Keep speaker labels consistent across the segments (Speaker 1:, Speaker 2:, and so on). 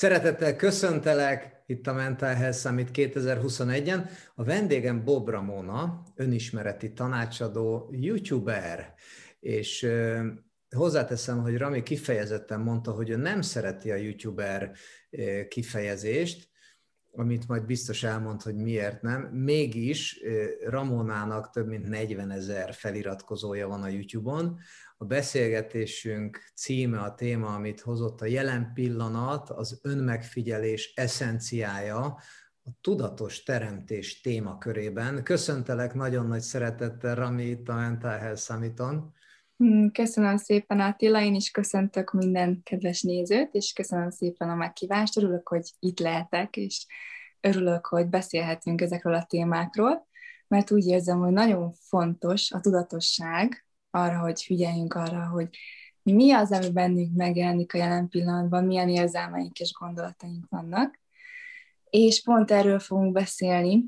Speaker 1: Szeretettel köszöntelek itt a Mental Health Summit 2021-en. A vendégem Bob Ramona, önismereti tanácsadó, youtuber, és hozzáteszem, hogy Rami kifejezetten mondta, hogy ő nem szereti a youtuber kifejezést, amit majd biztos elmond, hogy miért nem. Mégis Ramonának több mint 40 ezer feliratkozója van a YouTube-on. A beszélgetésünk címe, a téma, amit hozott a jelen pillanat, az önmegfigyelés eszenciája, a tudatos teremtés témakörében. Köszöntelek nagyon nagy szeretettel, Rami, itt a Mental Health Summiton.
Speaker 2: Hmm, köszönöm szépen Attila, én is köszöntök minden kedves nézőt, és köszönöm szépen a meghívást, örülök, hogy itt lehetek, és örülök, hogy beszélhetünk ezekről a témákról, mert úgy érzem, hogy nagyon fontos a tudatosság arra, hogy figyeljünk arra, hogy mi az, ami bennünk megjelenik a jelen pillanatban, milyen érzelmeink és gondolataink vannak. És pont erről fogunk beszélni,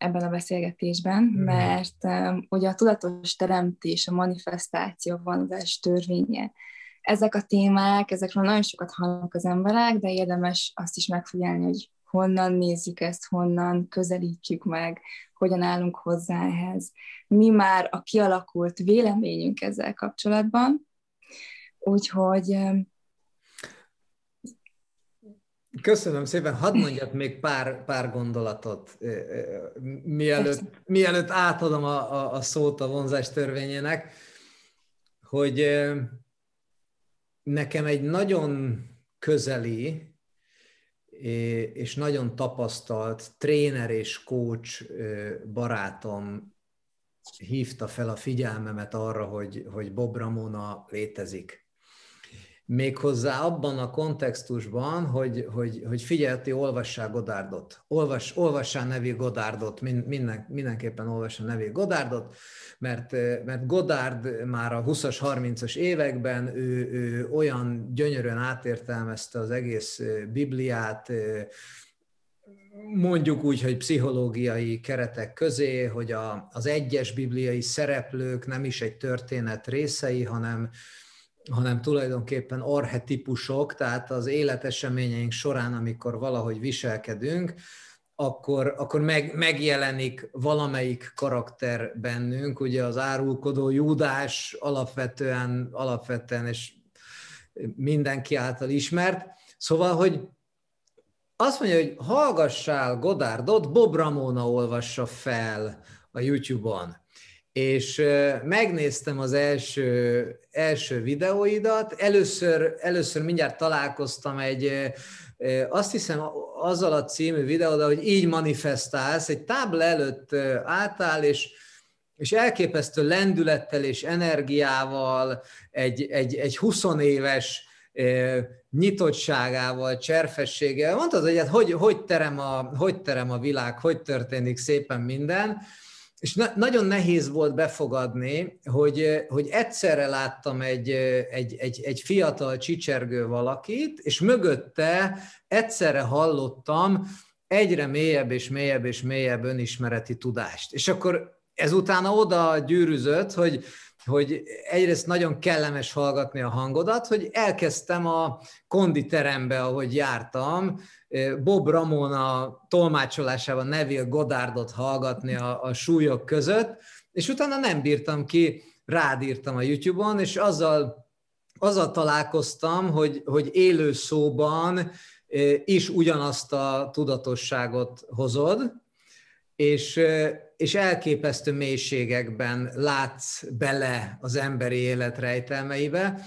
Speaker 2: ebben a beszélgetésben, mm. mert um, ugye a tudatos teremtés, a manifestáció, vonzás törvénye, ezek a témák, ezekről nagyon sokat hallanak az emberek, de érdemes azt is megfigyelni, hogy honnan nézzük ezt, honnan közelítjük meg, hogyan állunk hozzá ehhez. Mi már a kialakult véleményünk ezzel kapcsolatban, úgyhogy
Speaker 1: Köszönöm szépen. Hadd mondjak még pár, pár gondolatot, mielőtt, mielőtt átadom a, a, a szót a vonzás törvényének, hogy nekem egy nagyon közeli és nagyon tapasztalt tréner és coach barátom hívta fel a figyelmemet arra, hogy, hogy Bob Ramona létezik méghozzá abban a kontextusban, hogy, hogy, hogy figyelti, olvassál Godárdot. Olvas, olvassál nevi Godárdot, minden, mindenképpen olvassál nevi Godárdot, mert, mert Godárd már a 20-as, 30-as években ő, ő olyan gyönyörűen átértelmezte az egész Bibliát, mondjuk úgy, hogy pszichológiai keretek közé, hogy a, az egyes bibliai szereplők nem is egy történet részei, hanem, hanem tulajdonképpen arhetipusok, tehát az életeseményeink során, amikor valahogy viselkedünk, akkor, akkor meg, megjelenik valamelyik karakter bennünk, ugye az árulkodó Júdás alapvetően, alapvetően és mindenki által ismert. Szóval, hogy azt mondja, hogy hallgassál Godárdot, Bob Ramona olvassa fel a YouTube-on és megnéztem az első, első videóidat. Először, először mindjárt találkoztam egy, azt hiszem azzal a című videóda, hogy így manifestálsz, egy tábla előtt álltál, és, és elképesztő lendülettel és energiával, egy, egy, egy 20 éves nyitottságával, cserfességgel. Mondtad, hogy hát hogy, hogy, terem a, hogy terem a világ, hogy történik szépen minden, és na- nagyon nehéz volt befogadni, hogy, hogy egyszerre láttam egy, egy, egy, egy fiatal csicsergő valakit, és mögötte egyszerre hallottam egyre mélyebb és mélyebb és mélyebb önismereti tudást. És akkor ezután oda gyűrűzött, hogy, hogy egyrészt nagyon kellemes hallgatni a hangodat, hogy elkezdtem a konditerembe, ahogy jártam, Bob Ramona tolmácsolásában Neville Goddardot hallgatni a, a súlyok között, és utána nem bírtam ki, rád írtam a YouTube-on, és azzal, azzal találkoztam, hogy, hogy élő szóban is ugyanazt a tudatosságot hozod, és, és elképesztő mélységekben látsz bele az emberi élet rejtelmeibe,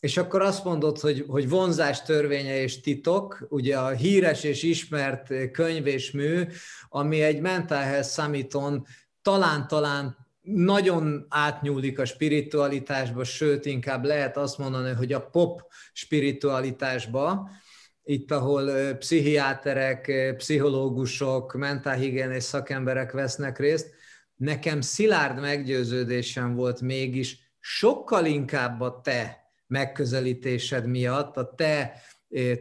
Speaker 1: és akkor azt mondod, hogy, hogy vonzás törvénye és titok, ugye a híres és ismert könyv és mű, ami egy Mental Health Summiton talán-talán nagyon átnyúlik a spiritualitásba, sőt, inkább lehet azt mondani, hogy a pop spiritualitásba, itt, ahol pszichiáterek, pszichológusok, mentálhigiénés szakemberek vesznek részt, nekem szilárd meggyőződésem volt mégis sokkal inkább a te megközelítésed miatt, a te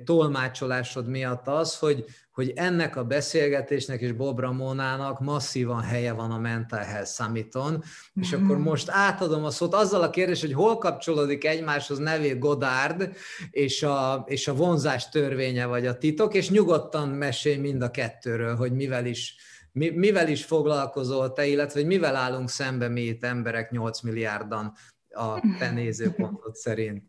Speaker 1: tolmácsolásod miatt az, hogy, hogy ennek a beszélgetésnek és Bob Ramonának masszívan helye van a Mental Health Summiton, és mm-hmm. akkor most átadom a szót azzal a kérdés, hogy hol kapcsolódik egymáshoz Neville Goddard és a, és a vonzás törvénye vagy a titok, és nyugodtan mesélj mind a kettőről, hogy mivel is, mi, mivel is foglalkozol te, illetve hogy mivel állunk szembe mi itt emberek 8 milliárdan a te nézőpontod szerint.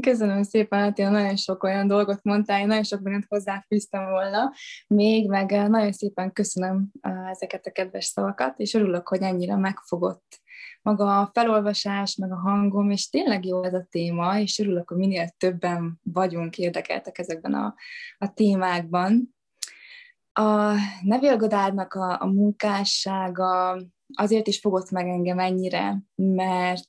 Speaker 2: Köszönöm szépen, hát én nagyon sok olyan dolgot mondtál, én nagyon sok mindent hozzáfűztem volna, még meg eh, nagyon szépen köszönöm eh, ezeket a kedves szavakat, és örülök, hogy ennyire megfogott maga a felolvasás, meg a hangom, és tényleg jó ez a téma, és örülök, hogy minél többen vagyunk érdekeltek ezekben a, a témákban. A Neville a, a munkássága azért is fogott meg engem ennyire, mert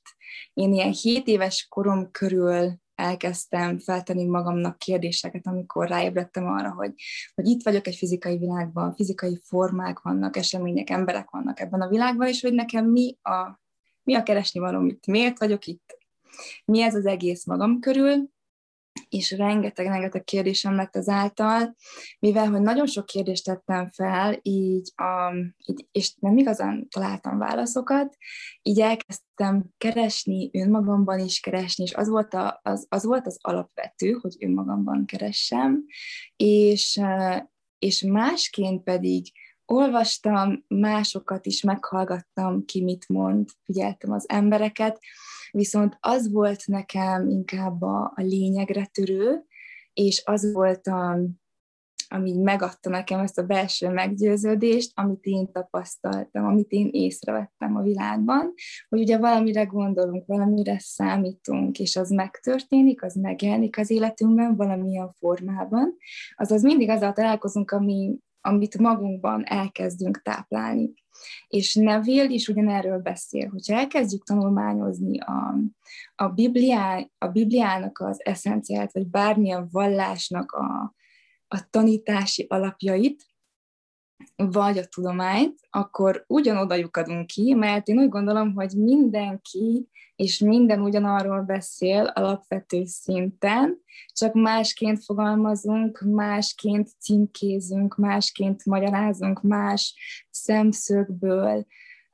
Speaker 2: én ilyen 7 éves korom körül elkezdtem feltenni magamnak kérdéseket, amikor ráébredtem arra, hogy, hogy itt vagyok egy fizikai világban, fizikai formák vannak, események, emberek vannak ebben a világban, és hogy nekem mi a, mi a keresni való miért vagyok itt, mi ez az egész magam körül, és rengeteg-rengeteg kérdésem lett ezáltal, mivel hogy nagyon sok kérdést tettem fel, így, a, így, és nem igazán találtam válaszokat, így elkezdtem keresni önmagamban is keresni, és az volt, a, az, az, volt az alapvető, hogy önmagamban keressem, és, és másként pedig olvastam, másokat is meghallgattam, ki mit mond, figyeltem az embereket, viszont az volt nekem inkább a, a lényegre törő, és az volt a, ami megadta nekem ezt a belső meggyőződést, amit én tapasztaltam, amit én észrevettem a világban, hogy ugye valamire gondolunk, valamire számítunk, és az megtörténik, az megjelenik az életünkben valamilyen formában, azaz mindig azzal találkozunk, ami, amit magunkban elkezdünk táplálni. És Neville is ugyanerről beszél, hogyha elkezdjük tanulmányozni a, a, Bibliá, a Bibliának az eszenciát, vagy bármilyen vallásnak a, a tanítási alapjait, vagy a tudományt, akkor ugyanoda lyukadunk ki, mert én úgy gondolom, hogy mindenki és minden ugyanarról beszél alapvető szinten, csak másként fogalmazunk, másként címkézünk, másként magyarázunk, más szemszögből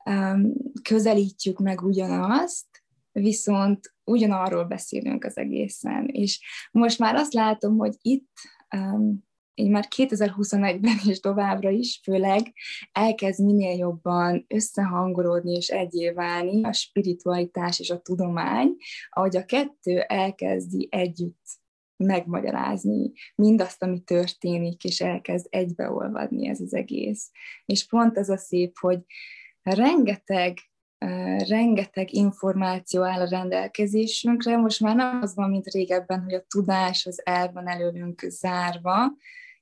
Speaker 2: um, közelítjük meg ugyanazt, viszont ugyanarról beszélünk az egészen. És most már azt látom, hogy itt um, így már 2021-ben is továbbra is, főleg elkezd minél jobban összehangolódni és egyé válni a spiritualitás és a tudomány, ahogy a kettő elkezdi együtt megmagyarázni mindazt, ami történik, és elkezd egybeolvadni ez az egész. És pont ez a szép, hogy rengeteg rengeteg információ áll a rendelkezésünkre, most már nem az van, mint régebben, hogy a tudás az el van előlünk zárva,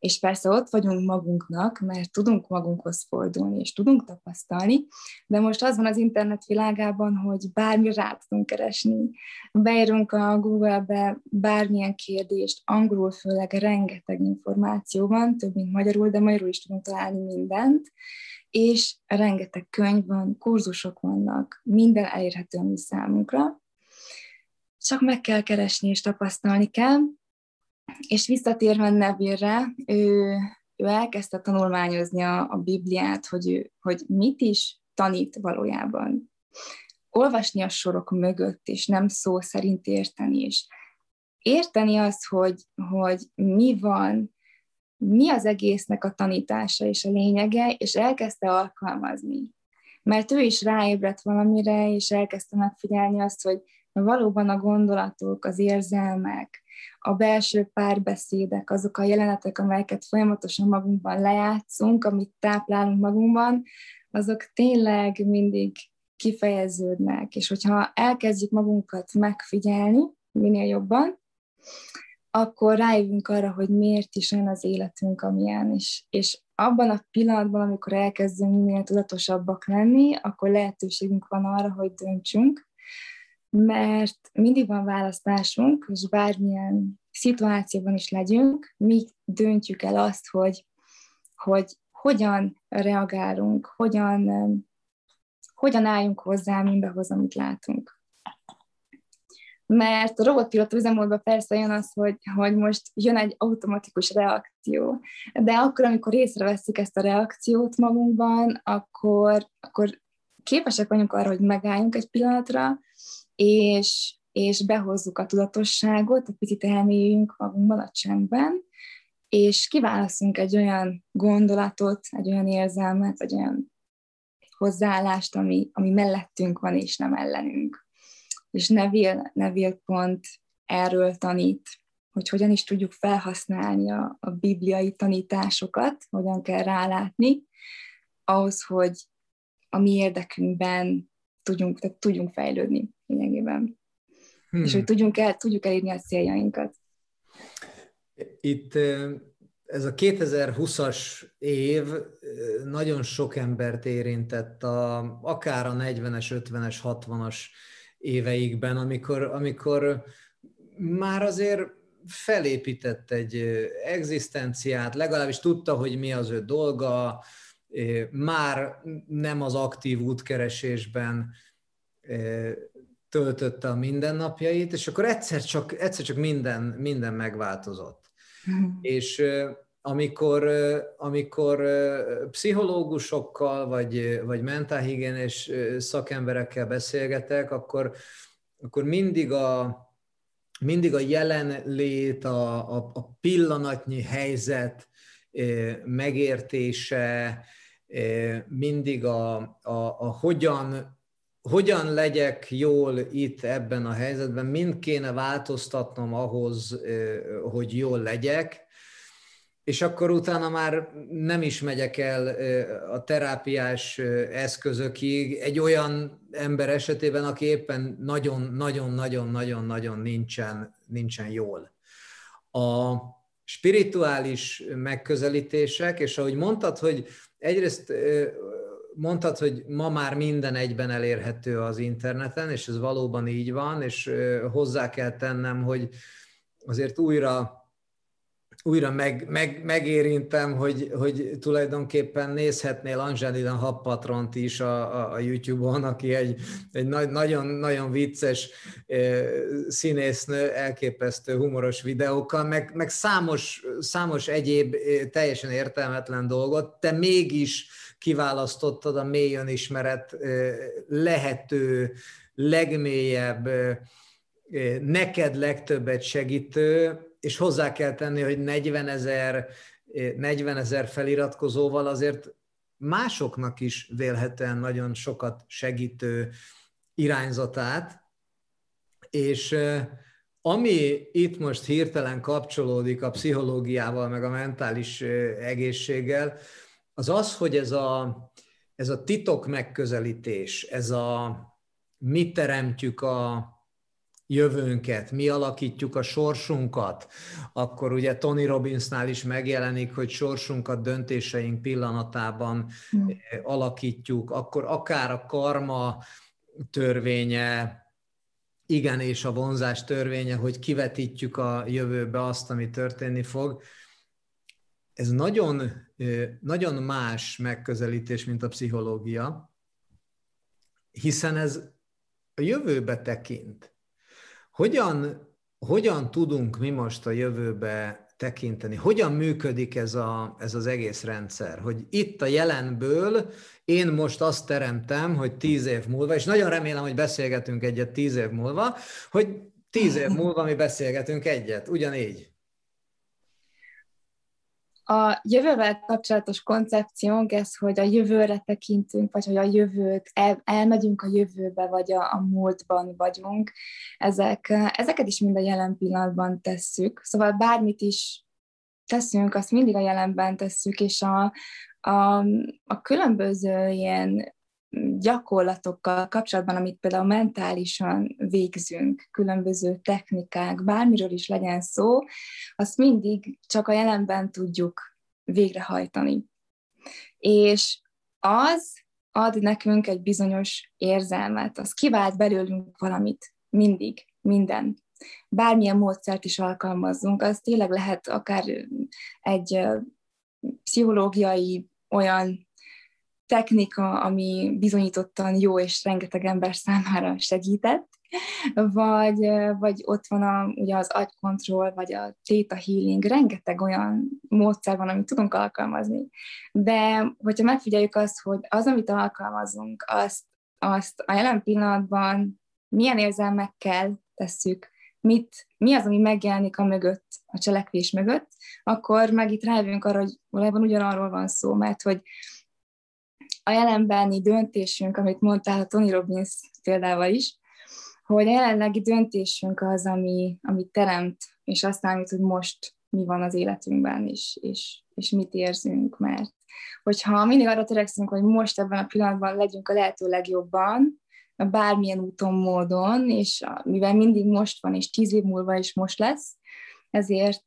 Speaker 2: és persze ott vagyunk magunknak, mert tudunk magunkhoz fordulni, és tudunk tapasztalni, de most az van az internet világában, hogy bármi rá tudunk keresni. Beírunk a Google-be bármilyen kérdést, angolul főleg rengeteg információ van, több mint magyarul, de magyarul is tudunk találni mindent, és rengeteg könyv van, kurzusok vannak, minden elérhető a mi számunkra, csak meg kell keresni és tapasztalni kell, és visszatérve Neville-re, ő, ő elkezdte tanulmányozni a, a Bibliát, hogy, ő, hogy mit is tanít valójában. Olvasni a sorok mögött, és nem szó szerint érteni, és érteni azt, hogy, hogy mi van, mi az egésznek a tanítása és a lényege, és elkezdte alkalmazni. Mert ő is ráébredt valamire, és elkezdte megfigyelni azt, hogy valóban a gondolatok, az érzelmek, a belső párbeszédek, azok a jelenetek, amelyeket folyamatosan magunkban lejátszunk, amit táplálunk magunkban, azok tényleg mindig kifejeződnek, és hogyha elkezdjük magunkat megfigyelni minél jobban, akkor rájövünk arra, hogy miért is olyan az életünk, amilyen, és, és abban a pillanatban, amikor elkezdünk minél tudatosabbak lenni, akkor lehetőségünk van arra, hogy döntsünk, mert mindig van választásunk, és bármilyen szituációban is legyünk, mi döntjük el azt, hogy, hogy hogyan reagálunk, hogyan, hogyan álljunk hozzá mindahhoz, amit látunk. mert a robotpilota üzemmódban persze jön az, hogy, hogy most jön egy automatikus reakció, de akkor, amikor észreveszünk ezt a reakciót magunkban, akkor, akkor képesek vagyunk arra, hogy megálljunk egy pillanatra, és, és behozzuk a tudatosságot, egy picit elmélyüljünk magunkban a csendben, és kiválaszunk egy olyan gondolatot, egy olyan érzelmet, egy olyan hozzáállást, ami, ami mellettünk van, és nem ellenünk. És Neville, Neville pont erről tanít, hogy hogyan is tudjuk felhasználni a, a bibliai tanításokat, hogyan kell rálátni, ahhoz, hogy a mi érdekünkben tudjunk, tehát tudjunk fejlődni lényegében. Hmm. És hogy tudjunk el, tudjuk elérni a céljainkat.
Speaker 1: Itt ez a 2020-as év nagyon sok embert érintett, a, akár a 40-es, 50-es, 60-as éveikben, amikor, amikor már azért felépített egy egzisztenciát, legalábbis tudta, hogy mi az ő dolga, már nem az aktív útkeresésben töltötte a mindennapjait, és akkor egyszer csak, egyszer csak minden, minden megváltozott. Mm. És amikor, amikor pszichológusokkal vagy, vagy mentálhigiénés szakemberekkel beszélgetek, akkor, akkor mindig a, mindig a jelenlét, a, a, a pillanatnyi helyzet megértése, mindig a, a, a hogyan, hogyan legyek jól itt ebben a helyzetben, mind kéne változtatnom ahhoz, hogy jól legyek, és akkor utána már nem is megyek el a terápiás eszközökig egy olyan ember esetében, aki éppen nagyon-nagyon-nagyon-nagyon-nagyon nincsen, nincsen jól. A spirituális megközelítések, és ahogy mondtad, hogy egyrészt mondtad, hogy ma már minden egyben elérhető az interneten, és ez valóban így van, és hozzá kell tennem, hogy azért újra újra meg, meg, megérintem, hogy, hogy tulajdonképpen nézhetnél Angelina Happatront is a, a, YouTube-on, aki egy, egy nagy, nagyon, nagyon vicces színésznő, elképesztő humoros videókkal, meg, meg számos, számos egyéb teljesen értelmetlen dolgot, te mégis kiválasztottad a mély önismeret lehető, legmélyebb, neked legtöbbet segítő, és hozzá kell tenni, hogy 40 ezer 40 ezer feliratkozóval azért másoknak is vélhetően nagyon sokat segítő irányzatát, és ami itt most hirtelen kapcsolódik a pszichológiával, meg a mentális egészséggel, az az, hogy ez a, ez a titok megközelítés, ez a mi teremtjük a, jövőnket, mi alakítjuk a sorsunkat, akkor ugye Tony Robbinsnál is megjelenik, hogy sorsunkat döntéseink pillanatában mm. alakítjuk, akkor akár a karma törvénye, igen, és a vonzás törvénye, hogy kivetítjük a jövőbe azt, ami történni fog. Ez nagyon, nagyon más megközelítés, mint a pszichológia, hiszen ez a jövőbe tekint. Hogyan, hogyan tudunk mi most a jövőbe tekinteni? Hogyan működik ez, a, ez az egész rendszer? Hogy itt a jelenből én most azt teremtem, hogy tíz év múlva, és nagyon remélem, hogy beszélgetünk egyet tíz év múlva, hogy tíz év múlva mi beszélgetünk egyet, ugyanígy.
Speaker 2: A jövővel kapcsolatos koncepciónk ez, hogy a jövőre tekintünk, vagy hogy a jövőt, el, elmegyünk a jövőbe, vagy a, a múltban vagyunk. Ezek, ezeket is mind a jelen pillanatban tesszük. Szóval bármit is teszünk, azt mindig a jelenben tesszük, és a, a, a különböző ilyen gyakorlatokkal kapcsolatban, amit például mentálisan végzünk, különböző technikák, bármiről is legyen szó, azt mindig csak a jelenben tudjuk végrehajtani. És az ad nekünk egy bizonyos érzelmet, az kivált belőlünk valamit, mindig, minden. Bármilyen módszert is alkalmazzunk, az tényleg lehet akár egy pszichológiai olyan technika, ami bizonyítottan jó és rengeteg ember számára segített, vagy, vagy ott van a, ugye az agykontroll, vagy a theta healing, rengeteg olyan módszer van, amit tudunk alkalmazni. De hogyha megfigyeljük azt, hogy az, amit alkalmazunk, azt, azt a jelen pillanatban milyen érzelmekkel tesszük, mit, mi az, ami megjelenik a mögött, a cselekvés mögött, akkor meg itt rájövünk arra, hogy valójában ugyanarról van szó, mert hogy a jelenbeni döntésünk, amit mondtál a Tony Robbins példával is, hogy a jelenlegi döntésünk az, ami, ami teremt, és azt számít, hogy most mi van az életünkben, és, és, és mit érzünk, mert hogyha mindig arra törekszünk, hogy most ebben a pillanatban legyünk a lehető legjobban, bármilyen úton, módon, és mivel mindig most van, és tíz év múlva is most lesz, ezért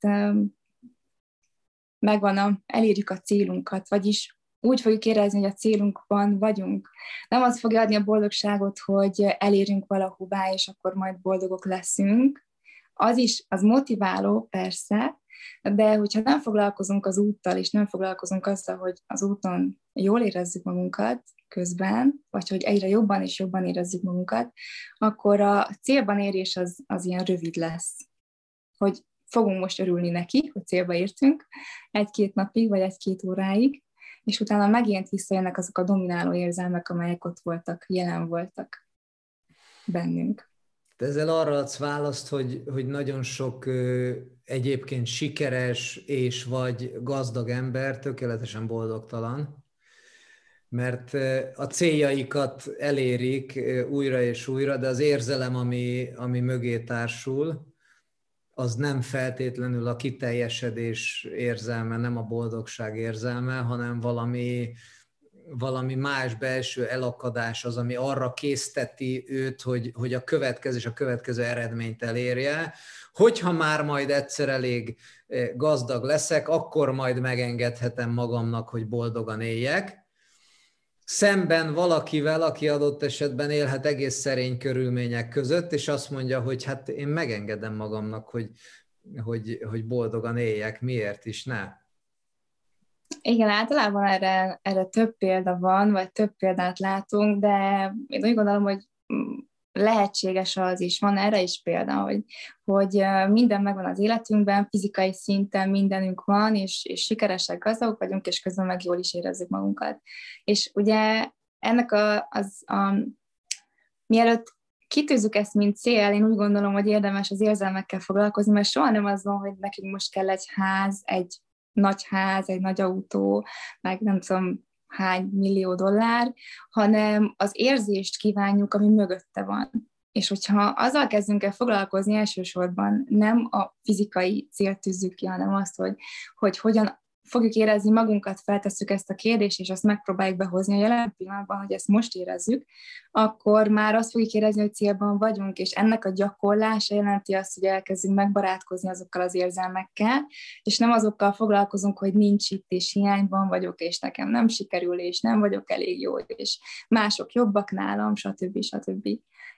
Speaker 2: megvan a, elérjük a célunkat, vagyis úgy fogjuk érezni, hogy a célunkban vagyunk. Nem az fogja adni a boldogságot, hogy elérünk valahová, és akkor majd boldogok leszünk. Az is, az motiváló, persze, de hogyha nem foglalkozunk az úttal, és nem foglalkozunk azzal, hogy az úton jól érezzük magunkat közben, vagy hogy egyre jobban és jobban érezzük magunkat, akkor a célban érés az, az ilyen rövid lesz. Hogy fogunk most örülni neki, hogy célba értünk egy-két napig, vagy egy-két óráig, és utána megint visszajönnek azok a domináló érzelmek, amelyek ott voltak, jelen voltak bennünk.
Speaker 1: De ezzel arra adsz választ, hogy, hogy nagyon sok ö, egyébként sikeres és vagy gazdag ember tökéletesen boldogtalan, mert a céljaikat elérik újra és újra, de az érzelem, ami, ami mögé társul, az nem feltétlenül a kiteljesedés érzelme, nem a boldogság érzelme, hanem valami, valami más belső elakadás az, ami arra készteti őt, hogy, hogy a következő és a következő eredményt elérje. Hogyha már majd egyszer elég eh, gazdag leszek, akkor majd megengedhetem magamnak, hogy boldogan éljek szemben valakivel, aki adott esetben élhet egész szerény körülmények között, és azt mondja, hogy hát én megengedem magamnak, hogy, hogy, hogy boldogan éljek, miért is ne?
Speaker 2: Igen, általában erre, erre több példa van, vagy több példát látunk, de én úgy gondolom, hogy lehetséges az is, van erre is példa, hogy, hogy minden megvan az életünkben, fizikai szinten mindenünk van, és, és sikeresek, gazdagok vagyunk, és közben meg jól is érezzük magunkat. És ugye ennek a, az a, mielőtt kitűzzük ezt, mint cél, én úgy gondolom, hogy érdemes az érzelmekkel foglalkozni, mert soha nem az van, hogy nekünk most kell egy ház, egy nagy ház, egy nagy autó, meg nem tudom, hány millió dollár, hanem az érzést kívánjuk, ami mögötte van. És hogyha azzal kezdünk el foglalkozni elsősorban, nem a fizikai célt tűzzük ki, hanem azt, hogy, hogy hogyan fogjuk érezni magunkat, feltesszük ezt a kérdést, és azt megpróbáljuk behozni a jelen pillanatban, hogy ezt most érezzük, akkor már azt fogjuk érezni, hogy célban vagyunk, és ennek a gyakorlása jelenti azt, hogy elkezdünk megbarátkozni azokkal az érzelmekkel, és nem azokkal foglalkozunk, hogy nincs itt, és hiányban vagyok, és nekem nem sikerül, és nem vagyok elég jó, és mások jobbak nálam, stb. stb.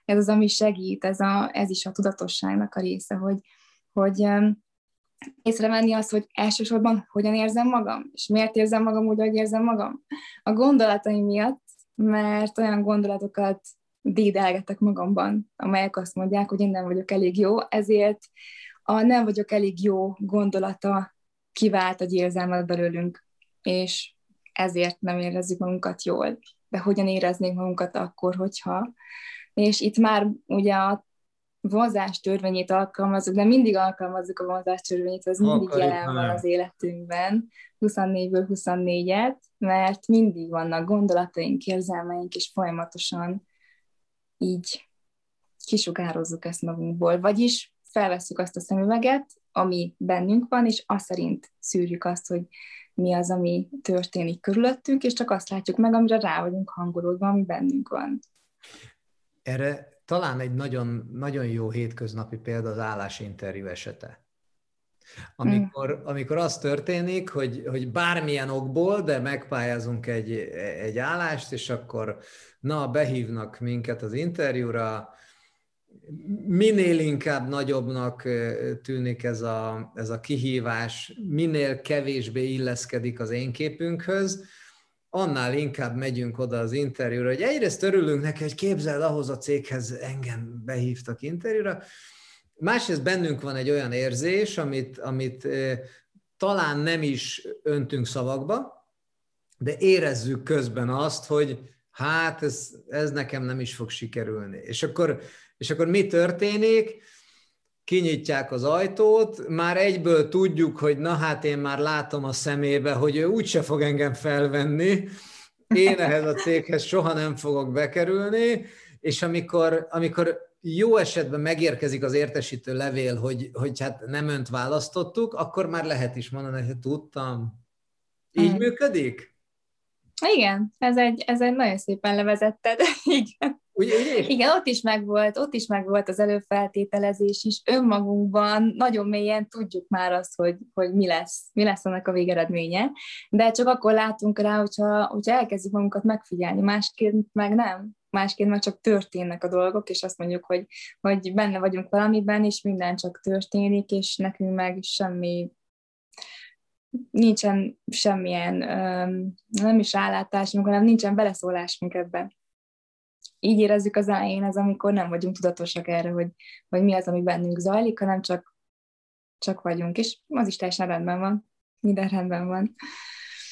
Speaker 2: Ez az, ami segít, ez, a, ez is a tudatosságnak a része, hogy, hogy észrevenni azt, hogy elsősorban hogyan érzem magam, és miért érzem magam úgy, hogy érzem magam. A gondolataim miatt, mert olyan gondolatokat dédelgetek magamban, amelyek azt mondják, hogy én nem vagyok elég jó, ezért a nem vagyok elég jó gondolata kivált egy érzelmet belőlünk, és ezért nem érezzük magunkat jól. De hogyan éreznénk magunkat akkor, hogyha és itt már ugye a vonzás törvényét alkalmazzuk, de mindig alkalmazzuk a vonzás törvényét, az mindig Akarjuk, jelen van az életünkben, 24-ből 24-et, mert mindig vannak gondolataink, érzelmeink, és folyamatosan így kisugározzuk ezt magunkból. Vagyis felvesszük azt a szemüveget, ami bennünk van, és azt szerint szűrjük azt, hogy mi az, ami történik körülöttünk, és csak azt látjuk meg, amire rá vagyunk hangolódva, ami bennünk van.
Speaker 1: Erre talán egy nagyon, nagyon jó hétköznapi példa az állásinterjú esete. Amikor, amikor az történik, hogy, hogy bármilyen okból, de megpályázunk egy, egy állást, és akkor na, behívnak minket az interjúra, minél inkább nagyobbnak tűnik ez a, ez a kihívás, minél kevésbé illeszkedik az én képünkhöz, annál inkább megyünk oda az interjúra, hogy egyrészt örülünk neki, hogy képzeld, ahhoz a céghez engem behívtak interjúra, másrészt bennünk van egy olyan érzés, amit, amit talán nem is öntünk szavakba, de érezzük közben azt, hogy hát ez, ez nekem nem is fog sikerülni. És akkor, és akkor mi történik? Kinyitják az ajtót, már egyből tudjuk, hogy na hát én már látom a szemébe, hogy ő úgyse fog engem felvenni, én ehhez a céghez soha nem fogok bekerülni, és amikor, amikor jó esetben megérkezik az értesítő levél, hogy, hogy hát nem önt választottuk, akkor már lehet is mondani, hogy tudtam. Így hmm. működik?
Speaker 2: Igen, ez egy, ez egy nagyon szépen levezetted. Igen. Ugye, ugye? Igen, ott is megvolt, ott is megvolt az előfeltételezés is. Önmagunkban nagyon mélyen tudjuk már azt, hogy, hogy mi lesz, mi lesz ennek a végeredménye, de csak akkor látunk rá, hogyha, hogyha elkezdjük magunkat megfigyelni, másként meg nem. Másként meg csak történnek a dolgok, és azt mondjuk, hogy, hogy benne vagyunk valamiben, és minden csak történik, és nekünk meg semmi nincsen semmilyen, nem is rálátásunk, hanem nincsen beleszólásunk ebben. Így érezzük az elején, ez amikor nem vagyunk tudatosak erre, hogy, hogy mi az, ami bennünk zajlik, hanem csak, csak vagyunk, és az is teljesen rendben van. Minden rendben van.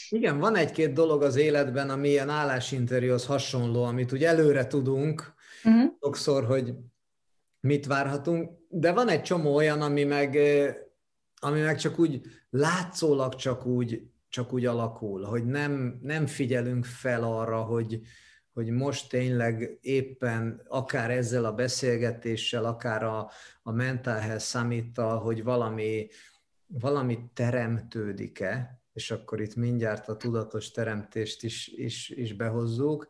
Speaker 1: Igen, van egy-két dolog az életben, ami ilyen állásinterjúhoz hasonló, amit úgy előre tudunk, uh-huh. sokszor, hogy mit várhatunk, de van egy csomó olyan, ami meg ami meg csak úgy látszólag csak úgy, csak úgy alakul, hogy nem, nem figyelünk fel arra, hogy, hogy most tényleg éppen akár ezzel a beszélgetéssel, akár a, a Mental Health summit hogy valami, valami teremtődik-e, és akkor itt mindjárt a tudatos teremtést is, is, is behozzuk,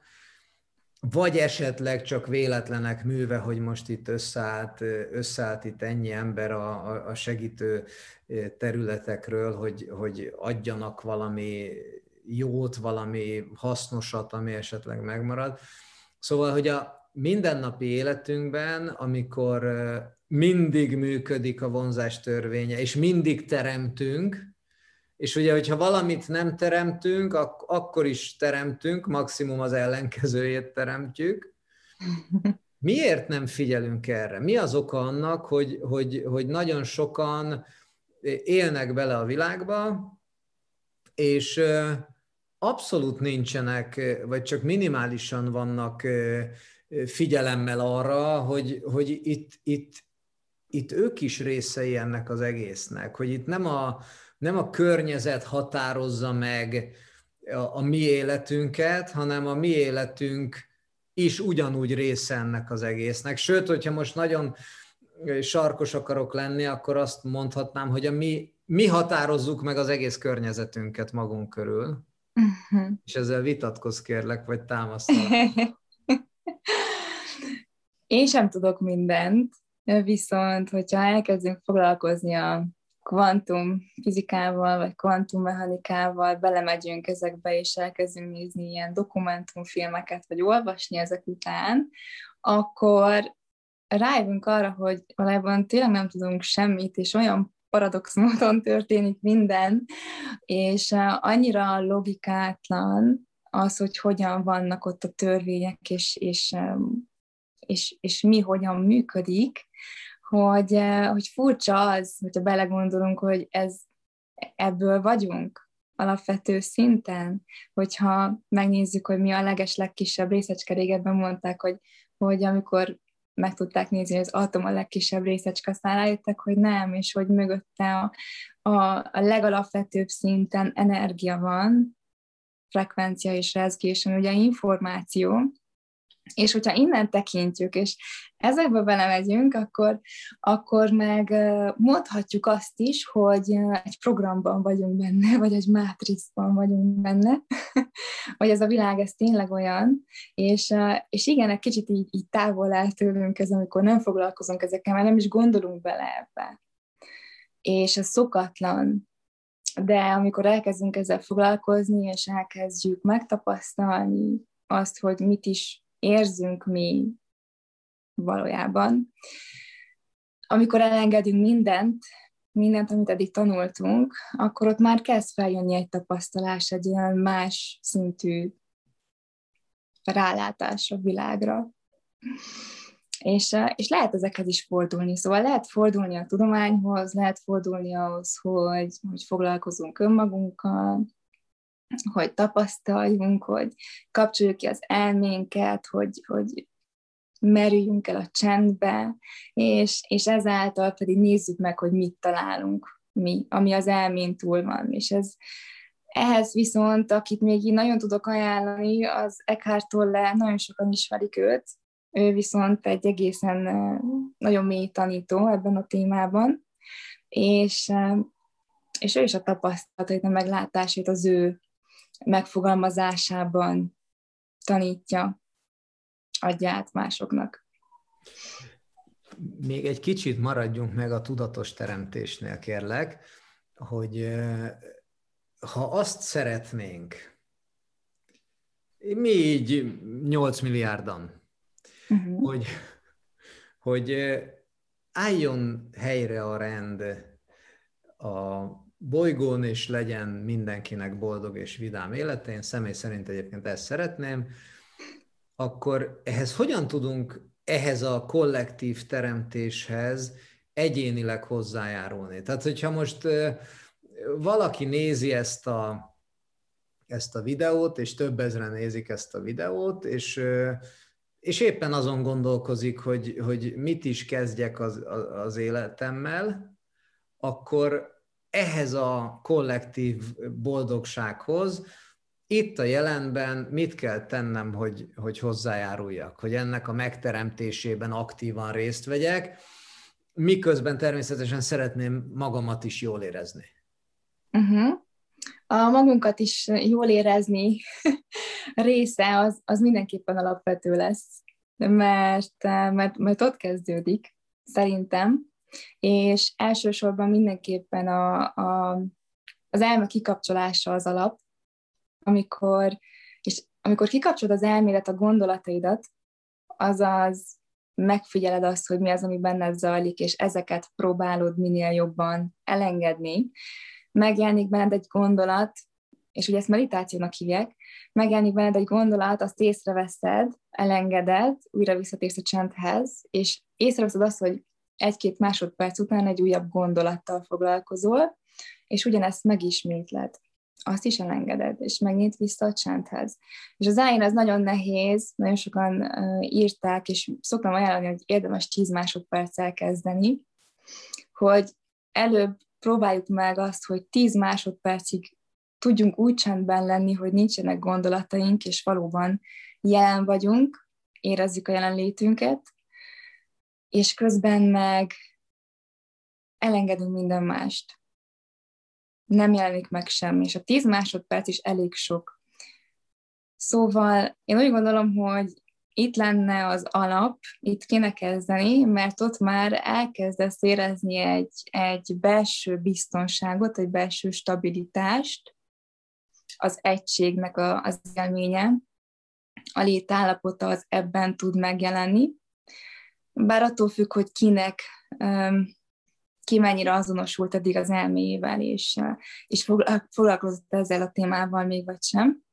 Speaker 1: vagy esetleg csak véletlenek műve, hogy most itt összeállt, összeállt itt ennyi ember a, a segítő területekről, hogy, hogy adjanak valami jót, valami hasznosat, ami esetleg megmarad. Szóval, hogy a mindennapi életünkben, amikor mindig működik a vonzás törvénye, és mindig teremtünk, és ugye, hogyha valamit nem teremtünk, ak- akkor is teremtünk, maximum az ellenkezőjét teremtjük. Miért nem figyelünk erre? Mi az oka annak, hogy, hogy, hogy nagyon sokan élnek bele a világba, és abszolút nincsenek, vagy csak minimálisan vannak figyelemmel arra, hogy, hogy itt, itt, itt ők is részei ennek az egésznek, hogy itt nem a, nem a környezet határozza meg a, a mi életünket, hanem a mi életünk is ugyanúgy része ennek az egésznek. Sőt, hogyha most nagyon sarkos akarok lenni, akkor azt mondhatnám, hogy a mi, mi határozzuk meg az egész környezetünket magunk körül. Uh-huh. És ezzel vitatkozz kérlek, vagy támasztalak.
Speaker 2: Én sem tudok mindent, viszont hogyha elkezdünk foglalkozni a kvantum fizikával, vagy kvantummechanikával belemegyünk ezekbe, és elkezdünk nézni ilyen dokumentumfilmeket, vagy olvasni ezek után, akkor rájövünk arra, hogy valójában tényleg nem tudunk semmit, és olyan paradox módon történik minden, és annyira logikátlan az, hogy hogyan vannak ott a törvények, és, és, és, és mi hogyan működik, hogy, eh, hogy furcsa az, hogyha belegondolunk, hogy ez, ebből vagyunk alapvető szinten, hogyha megnézzük, hogy mi a leges legkisebb részecske, régebben mondták, hogy, hogy amikor meg tudták nézni, hogy az atom a legkisebb részecske, aztán rájöttek, hogy nem, és hogy mögötte a, a, a legalapvetőbb szinten energia van, frekvencia és rezgés, ami ugye információ, és hogyha innen tekintjük, és ezekbe belemegyünk, akkor, akkor meg mondhatjuk azt is, hogy egy programban vagyunk benne, vagy egy mátrixban vagyunk benne, hogy ez a világ, ez tényleg olyan, és, és igen, egy kicsit így, így távol áll tőlünk ez, amikor nem foglalkozunk ezekkel, mert nem is gondolunk bele ebbe. És ez szokatlan, de amikor elkezdünk ezzel foglalkozni, és elkezdjük megtapasztalni azt, hogy mit is érzünk mi valójában. Amikor elengedünk mindent, mindent, amit eddig tanultunk, akkor ott már kezd feljönni egy tapasztalás, egy olyan más szintű rálátás a világra. És, eh, és lehet ezekhez is fordulni. Szóval lehet fordulni a tudományhoz, lehet fordulni ahhoz, hogy, hogy foglalkozunk önmagunkkal, hogy tapasztaljunk, hogy kapcsoljuk ki az elménket, hogy, hogy merüljünk el a csendbe, és, és ezáltal pedig nézzük meg, hogy mit találunk mi, ami az elmén túl van. És ez, ehhez viszont, akit még így nagyon tudok ajánlani, az Eckhart Tolle, nagyon sokan ismerik őt, ő viszont egy egészen nagyon mély tanító ebben a témában, és, és ő is a tapasztalatait, a meglátásait az ő megfogalmazásában tanítja, adja át másoknak.
Speaker 1: Még egy kicsit maradjunk meg a tudatos teremtésnél, kérlek, hogy ha azt szeretnénk, mi így 8 milliárdan, uh-huh. hogy, hogy álljon helyre a rend a bolygón, és legyen mindenkinek boldog és vidám élete, én személy szerint egyébként ezt szeretném, akkor ehhez hogyan tudunk ehhez a kollektív teremtéshez egyénileg hozzájárulni? Tehát, hogyha most valaki nézi ezt a, ezt a videót, és több ezren nézik ezt a videót, és, és éppen azon gondolkozik, hogy, hogy mit is kezdjek az, az életemmel, akkor ehhez a kollektív boldogsághoz itt a jelenben mit kell tennem, hogy, hogy hozzájáruljak, hogy ennek a megteremtésében aktívan részt vegyek, miközben természetesen szeretném magamat is jól érezni.
Speaker 2: Uh-huh. A magunkat is jól érezni része az, az mindenképpen alapvető lesz, mert, mert, mert ott kezdődik, szerintem, és elsősorban mindenképpen a, a, az elme kikapcsolása az alap, amikor, és amikor kikapcsolod az elmélet a gondolataidat, azaz megfigyeled azt, hogy mi az, ami benned zajlik, és ezeket próbálod minél jobban elengedni, megjelenik benned egy gondolat, és ugye ezt meditációnak hívják, megjelenik benned egy gondolat, azt észreveszed, elengeded, újra visszatérsz a csendhez, és észreveszed azt, hogy egy-két másodperc után egy újabb gondolattal foglalkozol, és ugyanezt megismétled azt is elengeded, és megnyit vissza a csendhez. És az elején ez nagyon nehéz, nagyon sokan írták, és szoktam ajánlani, hogy érdemes 10 másodperccel kezdeni, hogy előbb próbáljuk meg azt, hogy 10 másodpercig tudjunk úgy csendben lenni, hogy nincsenek gondolataink, és valóban jelen vagyunk, érezzük a jelenlétünket, és közben meg elengedünk minden mást. Nem jelenik meg semmi, és a 10 másodperc is elég sok. Szóval én úgy gondolom, hogy itt lenne az alap, itt kéne kezdeni, mert ott már elkezdesz érezni egy, egy belső biztonságot, egy belső stabilitást, az egységnek a, az élménye, a létállapota az ebben tud megjelenni, bár attól függ, hogy kinek ki mennyire azonosult eddig az elméjével, és, és foglalkozott ezzel a témával még vagy sem.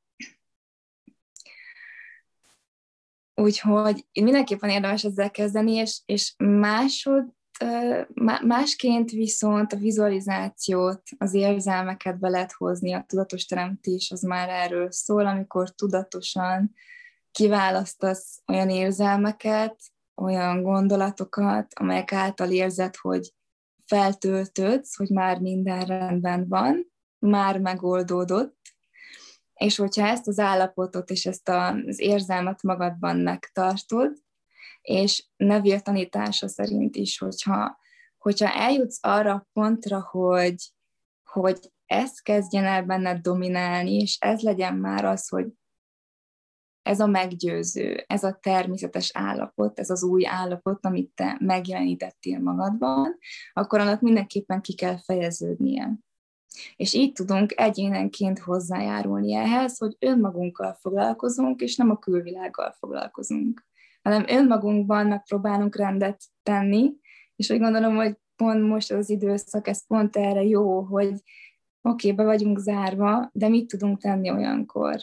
Speaker 2: Úgyhogy mindenképpen érdemes ezzel kezdeni, és, és másod, másként viszont a vizualizációt, az érzelmeket be lehet hozni, a tudatos teremtés az már erről szól, amikor tudatosan kiválasztasz olyan érzelmeket, olyan gondolatokat, amelyek által érzed, hogy feltöltődsz, hogy már minden rendben van, már megoldódott, és hogyha ezt az állapotot és ezt az érzelmet magadban megtartod, és Neville tanítása szerint is, hogyha, hogyha eljutsz arra a pontra, hogy, hogy ezt kezdjen el benned dominálni, és ez legyen már az, hogy ez a meggyőző, ez a természetes állapot, ez az új állapot, amit te megjelenítettél magadban, akkor annak mindenképpen ki kell fejeződnie. És így tudunk egyénenként hozzájárulni ehhez, hogy önmagunkkal foglalkozunk, és nem a külvilággal foglalkozunk, hanem önmagunkban megpróbálunk rendet tenni, és úgy gondolom, hogy pont most az időszak, ez pont erre jó, hogy oké, okay, be vagyunk zárva, de mit tudunk tenni olyankor?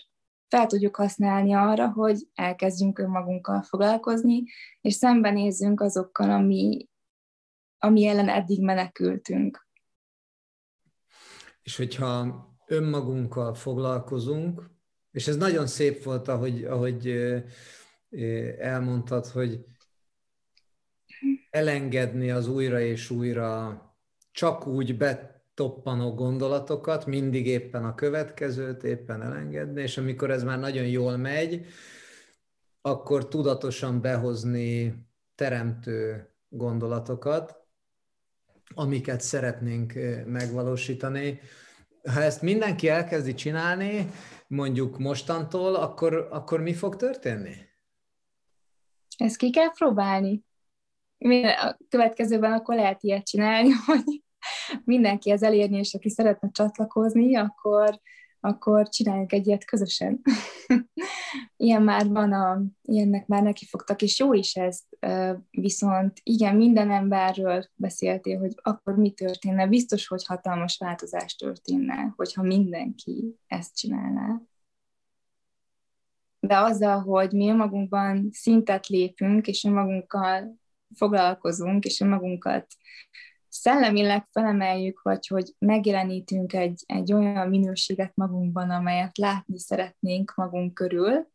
Speaker 2: Fel tudjuk használni arra, hogy elkezdjünk önmagunkkal foglalkozni, és szembenézzünk azokkal, ami, ami ellen eddig menekültünk.
Speaker 1: És hogyha önmagunkkal foglalkozunk, és ez nagyon szép volt, ahogy, ahogy elmondtad, hogy elengedni az újra és újra csak úgy betoppanó gondolatokat, mindig éppen a következőt, éppen elengedni, és amikor ez már nagyon jól megy, akkor tudatosan behozni teremtő gondolatokat, amiket szeretnénk megvalósítani. Ha ezt mindenki elkezdi csinálni, mondjuk mostantól, akkor, akkor mi fog történni?
Speaker 2: Ezt ki kell próbálni. A következőben akkor lehet ilyet csinálni, hogy mindenkihez elérni, és aki szeretne csatlakozni, akkor, akkor csináljunk egy ilyet közösen. Ilyen már van, a, ilyennek már neki fogtak, és jó is ez, viszont igen, minden emberről beszéltél, hogy akkor mi történne. Biztos, hogy hatalmas változás történne, hogyha mindenki ezt csinálná. De azzal, hogy mi magunkban szintet lépünk, és önmagunkkal foglalkozunk, és önmagunkat szellemileg felemeljük, vagy hogy megjelenítünk egy, egy olyan minőséget magunkban, amelyet látni szeretnénk magunk körül,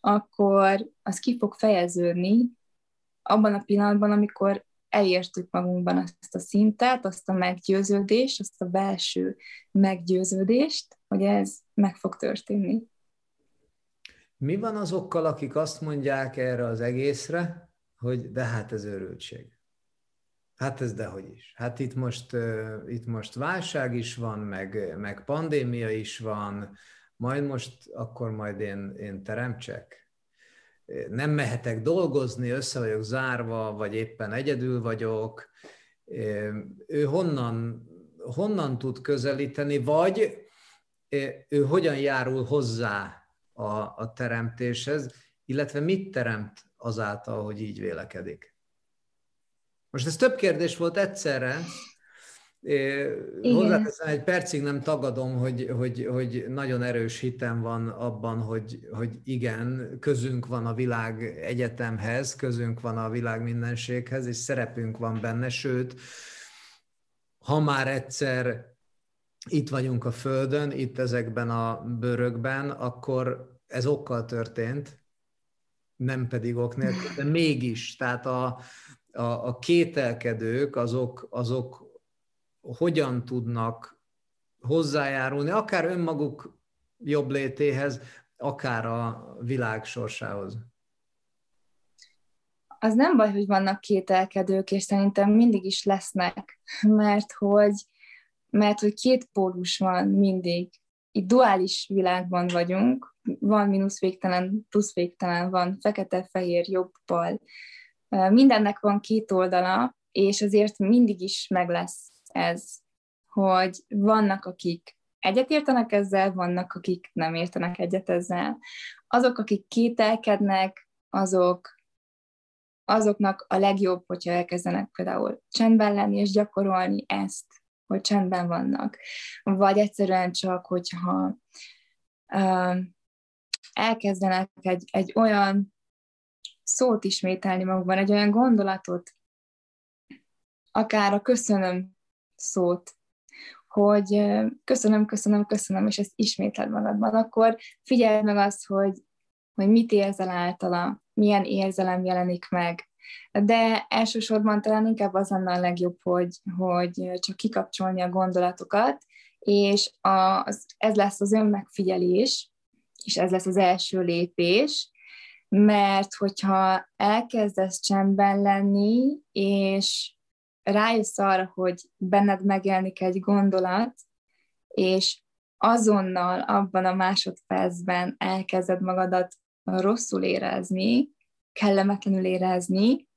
Speaker 2: akkor az ki fog fejeződni abban a pillanatban, amikor elértük magunkban azt a szintet, azt a meggyőződést, azt a belső meggyőződést, hogy ez meg fog történni.
Speaker 1: Mi van azokkal, akik azt mondják erre az egészre, hogy de hát ez őrültség? Hát ez dehogy is. Hát itt most, itt most válság is van, meg, meg pandémia is van, majd most akkor majd én, én teremtsek. Nem mehetek dolgozni, össze vagyok zárva, vagy éppen egyedül vagyok. Ő honnan, honnan tud közelíteni, vagy ő hogyan járul hozzá a, a teremtéshez, illetve mit teremt azáltal, hogy így vélekedik. Most ez több kérdés volt egyszerre. Hozzáteszem, egy percig nem tagadom, hogy, hogy, hogy nagyon erős hitem van abban, hogy, hogy igen, közünk van a világ egyetemhez, közünk van a világ mindenséghez, és szerepünk van benne, sőt, ha már egyszer itt vagyunk a Földön, itt ezekben a bőrökben, akkor ez okkal történt, nem pedig ok nélkül, de mégis, tehát a, a, a kételkedők azok, azok hogyan tudnak hozzájárulni, akár önmaguk jobb létéhez, akár a világ sorsához.
Speaker 2: Az nem baj, hogy vannak kételkedők, és szerintem mindig is lesznek, mert hogy, mert hogy két pólus van mindig. Itt duális világban vagyunk, van mínusz végtelen, plusz végtelen, van fekete, fehér, jobb, bal. Mindennek van két oldala, és azért mindig is meg lesz ez, hogy vannak, akik egyetértenek ezzel, vannak, akik nem értenek egyet ezzel. Azok, akik kételkednek, azok azoknak a legjobb, hogyha elkezdenek például csendben lenni és gyakorolni ezt, hogy csendben vannak. Vagy egyszerűen csak, hogyha uh, elkezdenek egy, egy olyan szót ismételni magukban, egy olyan gondolatot, akár a köszönöm szót, hogy köszönöm, köszönöm, köszönöm, és ezt ismétled magadban, akkor figyeld meg azt, hogy, hogy mit érzel általa, milyen érzelem jelenik meg. De elsősorban talán inkább az lenne a legjobb, hogy, hogy csak kikapcsolni a gondolatokat, és az, ez lesz az önmegfigyelés, és ez lesz az első lépés, mert hogyha elkezdesz csendben lenni, és rájössz arra, hogy benned megjelenik egy gondolat, és azonnal abban a másodpercben elkezded magadat rosszul érezni, kellemetlenül érezni,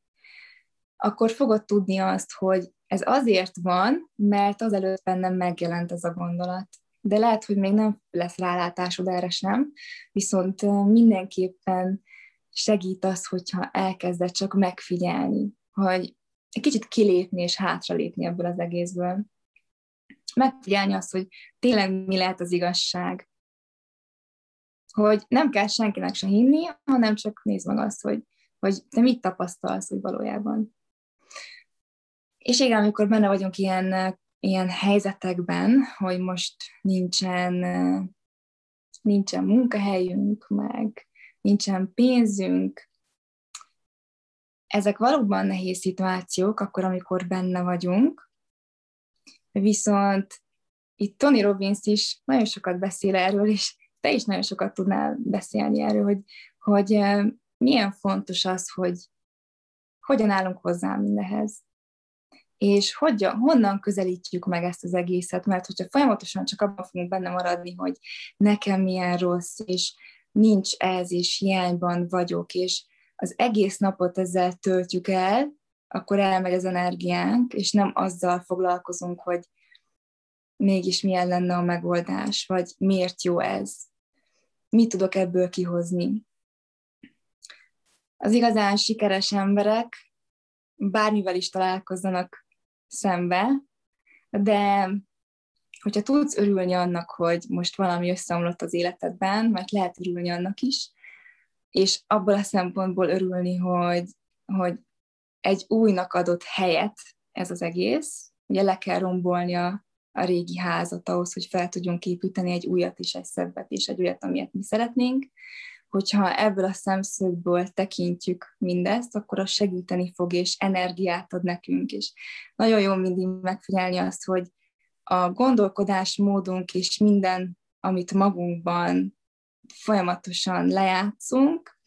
Speaker 2: akkor fogod tudni azt, hogy ez azért van, mert azelőtt bennem megjelent ez a gondolat. De lehet, hogy még nem lesz rálátásod erre sem, viszont mindenképpen segít az, hogyha elkezded csak megfigyelni, hogy egy kicsit kilépni és hátralépni ebből az egészből. Megfigyelni azt, hogy tényleg mi lehet az igazság. Hogy nem kell senkinek se hinni, hanem csak nézd meg azt, hogy, hogy te mit tapasztalsz, hogy valójában. És igen, amikor benne vagyunk ilyen, ilyen helyzetekben, hogy most nincsen, nincsen munkahelyünk, meg nincsen pénzünk, ezek valóban nehéz szituációk, akkor, amikor benne vagyunk, viszont itt Tony Robbins is nagyon sokat beszél erről, és te is nagyon sokat tudnál beszélni erről, hogy, hogy milyen fontos az, hogy hogyan állunk hozzá mindehez. És hogyan, honnan közelítjük meg ezt az egészet, mert hogyha folyamatosan csak abban fogunk benne maradni, hogy nekem milyen rossz, és nincs ez, és hiányban vagyok, és az egész napot ezzel töltjük el, akkor elmegy az energiánk, és nem azzal foglalkozunk, hogy mégis milyen lenne a megoldás, vagy miért jó ez, mit tudok ebből kihozni. Az igazán sikeres emberek bármivel is találkozzanak szembe, de hogyha tudsz örülni annak, hogy most valami összeomlott az életedben, mert lehet örülni annak is, és abból a szempontból örülni, hogy, hogy egy újnak adott helyet ez az egész, ugye le kell rombolni a, a régi házat ahhoz, hogy fel tudjunk építeni egy újat és egy szebbet és egy olyat, amilyet mi szeretnénk. Hogyha ebből a szemszögből tekintjük mindezt, akkor az segíteni fog, és energiát ad nekünk, és nagyon jó mindig megfigyelni azt, hogy a gondolkodásmódunk és minden, amit magunkban folyamatosan lejátszunk,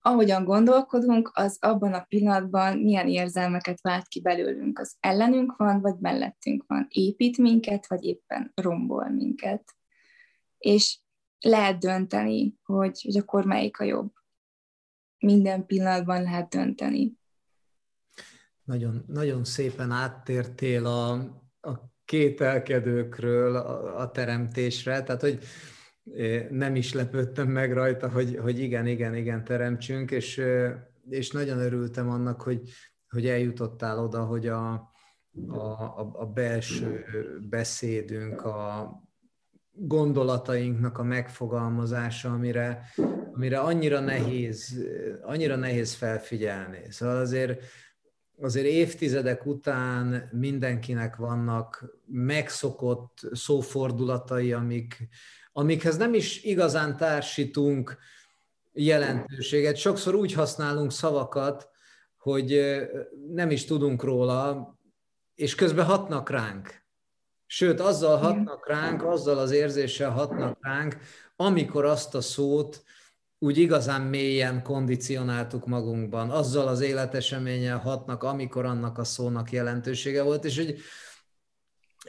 Speaker 2: ahogyan gondolkodunk, az abban a pillanatban milyen érzelmeket vált ki belőlünk. Az ellenünk van, vagy mellettünk van. Épít minket, vagy éppen rombol minket. És lehet dönteni, hogy, hogy akkor melyik a jobb. Minden pillanatban lehet dönteni.
Speaker 1: Nagyon, nagyon szépen áttértél a, a kételkedőkről a, a teremtésre, tehát hogy nem is lepődtem meg rajta, hogy, hogy igen, igen, igen, teremtsünk, és, és nagyon örültem annak, hogy, hogy eljutottál oda, hogy a, a, a belső beszédünk, a gondolatainknak a megfogalmazása, amire, amire annyira nehéz, annyira nehéz felfigyelni. Szóval azért, azért évtizedek után mindenkinek vannak megszokott szófordulatai, amik, amikhez nem is igazán társítunk jelentőséget. Sokszor úgy használunk szavakat, hogy nem is tudunk róla, és közben hatnak ránk. Sőt, azzal hatnak ránk, azzal az érzéssel hatnak ránk, amikor azt a szót úgy igazán mélyen kondicionáltuk magunkban, azzal az életeseménnyel hatnak, amikor annak a szónak jelentősége volt, és hogy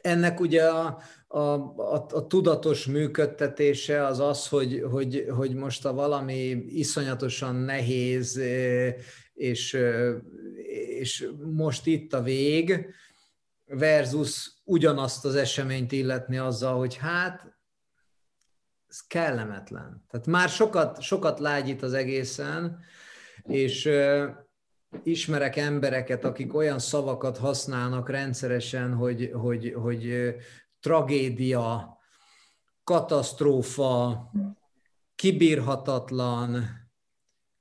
Speaker 1: ennek ugye a, a, a, a tudatos működtetése az az, hogy, hogy, hogy most a valami iszonyatosan nehéz, és, és most itt a vég, versus ugyanazt az eseményt illetni azzal, hogy hát ez kellemetlen. Tehát már sokat, sokat lágyít az egészen, és ismerek embereket, akik olyan szavakat használnak rendszeresen, hogy, hogy, hogy tragédia, katasztrófa, kibírhatatlan,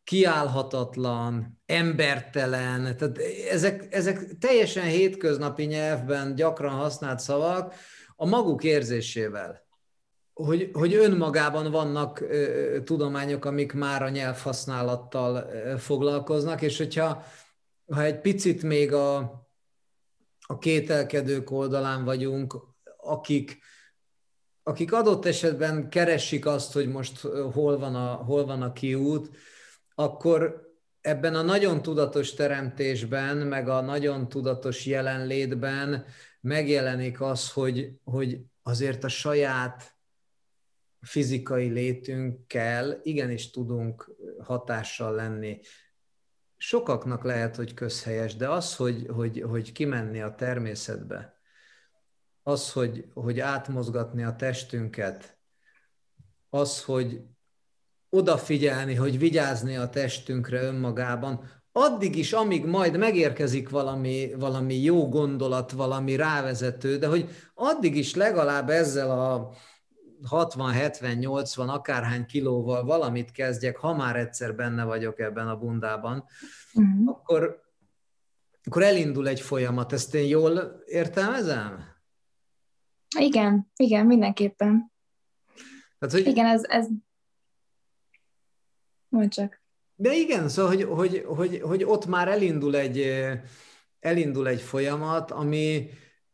Speaker 1: kiállhatatlan, embertelen, tehát ezek, ezek teljesen hétköznapi nyelvben gyakran használt szavak a maguk érzésével. Hogy, hogy önmagában vannak ö, tudományok, amik már a nyelvhasználattal ö, foglalkoznak, és hogyha ha egy picit még a, a kételkedők oldalán vagyunk, akik, akik adott esetben keresik azt, hogy most hol van a, hol van a kiút, akkor ebben a nagyon tudatos teremtésben, meg a nagyon tudatos jelenlétben megjelenik az, hogy, hogy azért a saját fizikai létünkkel igenis tudunk hatással lenni. Sokaknak lehet, hogy közhelyes, de az, hogy, hogy, hogy kimenni a természetbe, az, hogy, hogy átmozgatni a testünket, az, hogy odafigyelni, hogy vigyázni a testünkre önmagában, addig is, amíg majd megérkezik valami, valami jó gondolat, valami rávezető, de hogy addig is legalább ezzel a 60-70-80 akárhány kilóval valamit kezdjek, ha már egyszer benne vagyok ebben a bundában, uh-huh. akkor, akkor elindul egy folyamat. Ezt én jól értelmezem?
Speaker 2: Igen, igen, mindenképpen. Tehát, hogy... Igen, ez, ez... Mondj csak.
Speaker 1: De igen, szóval, hogy, hogy, hogy, hogy ott már elindul egy, elindul egy folyamat, ami,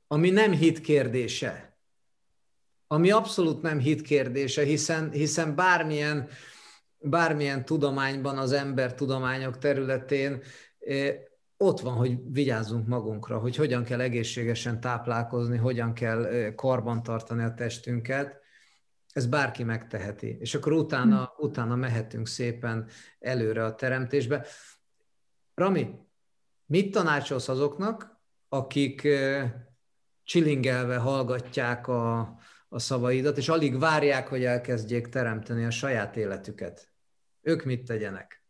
Speaker 1: ami nem hit kérdése. Ami abszolút nem hit kérdése, hiszen, hiszen bármilyen, bármilyen tudományban, az ember tudományok területén ott van, hogy vigyázzunk magunkra, hogy hogyan kell egészségesen táplálkozni, hogyan kell karbantartani a testünket, ez bárki megteheti. És akkor utána, hmm. utána mehetünk szépen előre a teremtésbe. Rami, mit tanácsolsz azoknak, akik csilingelve hallgatják a, a szavaidat, és alig várják, hogy elkezdjék teremteni a saját életüket? Ők mit tegyenek?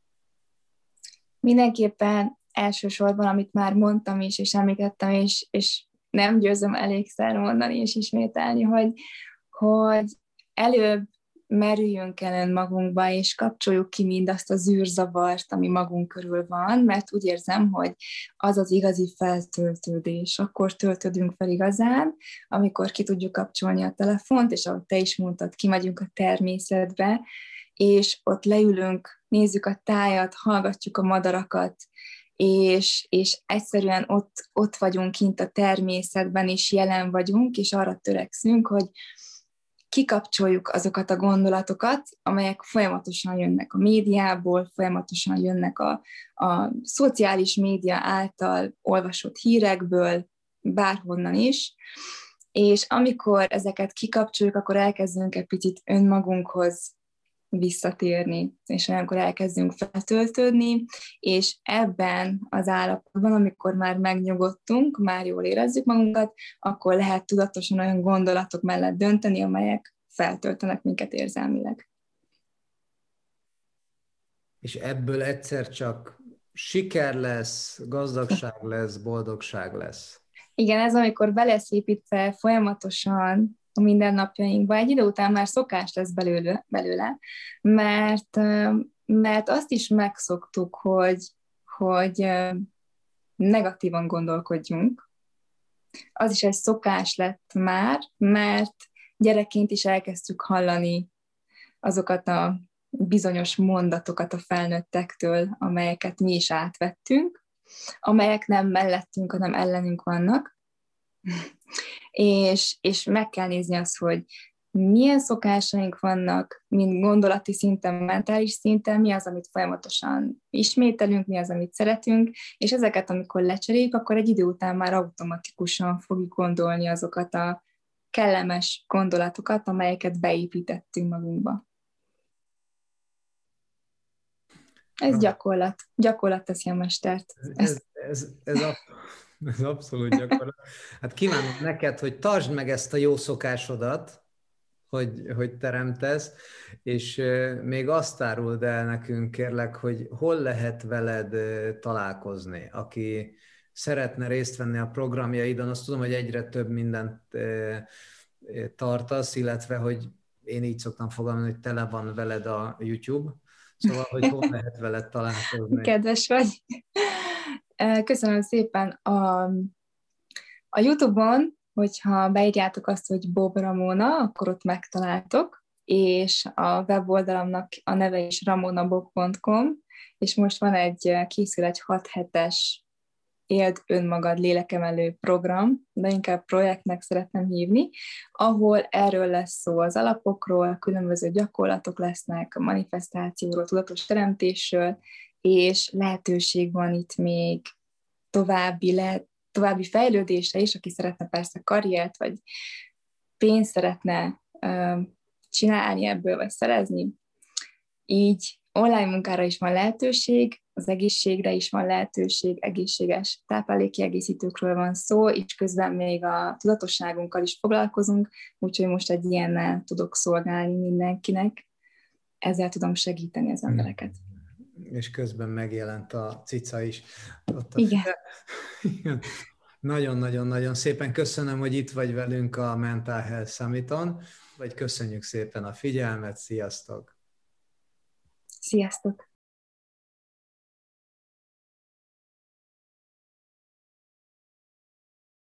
Speaker 2: Mindenképpen elsősorban, amit már mondtam is, és említettem, és, és nem győzöm elégszer mondani és ismételni, hogy, hogy előbb merüljünk el magunkba, és kapcsoljuk ki mindazt a zűrzavart, ami magunk körül van, mert úgy érzem, hogy az az igazi feltöltődés. Akkor töltődünk fel igazán, amikor ki tudjuk kapcsolni a telefont, és ahogy te is mondtad, kimegyünk a természetbe, és ott leülünk, nézzük a tájat, hallgatjuk a madarakat, és, és egyszerűen ott, ott vagyunk kint a természetben, és jelen vagyunk, és arra törekszünk, hogy kikapcsoljuk azokat a gondolatokat, amelyek folyamatosan jönnek a médiából, folyamatosan jönnek a, a szociális média által olvasott hírekből, bárhonnan is, és amikor ezeket kikapcsoljuk, akkor elkezdünk egy picit önmagunkhoz visszatérni, és olyankor elkezdünk feltöltődni, és ebben az állapotban, amikor már megnyugodtunk, már jól érezzük magunkat, akkor lehet tudatosan olyan gondolatok mellett dönteni, amelyek feltöltenek minket érzelmileg.
Speaker 1: És ebből egyszer csak siker lesz, gazdagság lesz, boldogság lesz.
Speaker 2: Igen, ez amikor be lesz építve folyamatosan a mindennapjainkba, egy idő után már szokás lesz belőle, belőle mert, mert azt is megszoktuk, hogy, hogy negatívan gondolkodjunk. Az is egy szokás lett már, mert gyerekként is elkezdtük hallani azokat a bizonyos mondatokat a felnőttektől, amelyeket mi is átvettünk, amelyek nem mellettünk, hanem ellenünk vannak, és, és meg kell nézni azt, hogy milyen szokásaink vannak, mind gondolati szinten, mentális szinten, mi az, amit folyamatosan ismételünk, mi az, amit szeretünk, és ezeket, amikor lecseréljük, akkor egy idő után már automatikusan fogjuk gondolni azokat a kellemes gondolatokat, amelyeket beépítettünk magunkba. Ez gyakorlat. Gyakorlat teszi a mestert.
Speaker 1: Ez, ez, ez, a, ez abszolút gyakorlat. Hát kívánom neked, hogy tartsd meg ezt a jó szokásodat, hogy, hogy teremtesz, és még azt áruld el nekünk, kérlek, hogy hol lehet veled találkozni, aki szeretne részt venni a programjaidon, azt tudom, hogy egyre több mindent tartasz, illetve, hogy én így szoktam fogalmazni, hogy tele van veled a YouTube, szóval, hogy hol lehet veled találkozni.
Speaker 2: Kedves vagy. Köszönöm szépen. A, a YouTube-on, hogyha beírjátok azt, hogy Bob Ramona, akkor ott megtaláltok, és a weboldalamnak a neve is ramonabob.com, és most van egy, készül egy 6 hetes Éld önmagad lélekemelő program, de inkább projektnek szeretném hívni, ahol erről lesz szó az alapokról, különböző gyakorlatok lesznek, a manifestációról, tudatos teremtésről, és lehetőség van itt még további, lehet, további fejlődésre is, aki szeretne persze karriert, vagy pénzt szeretne uh, csinálni ebből, vagy szerezni. Így online munkára is van lehetőség, az egészségre is van lehetőség, egészséges táplálékiegészítőkről van szó, és közben még a tudatosságunkkal is foglalkozunk, úgyhogy most egy ilyennel tudok szolgálni mindenkinek, ezzel tudom segíteni az embereket.
Speaker 1: És közben megjelent a cica is.
Speaker 2: Ott a Igen.
Speaker 1: Nagyon-nagyon-nagyon szépen köszönöm, hogy itt vagy velünk a Mental Health Summiton, vagy köszönjük szépen a figyelmet, sziasztok!
Speaker 2: Sziasztok!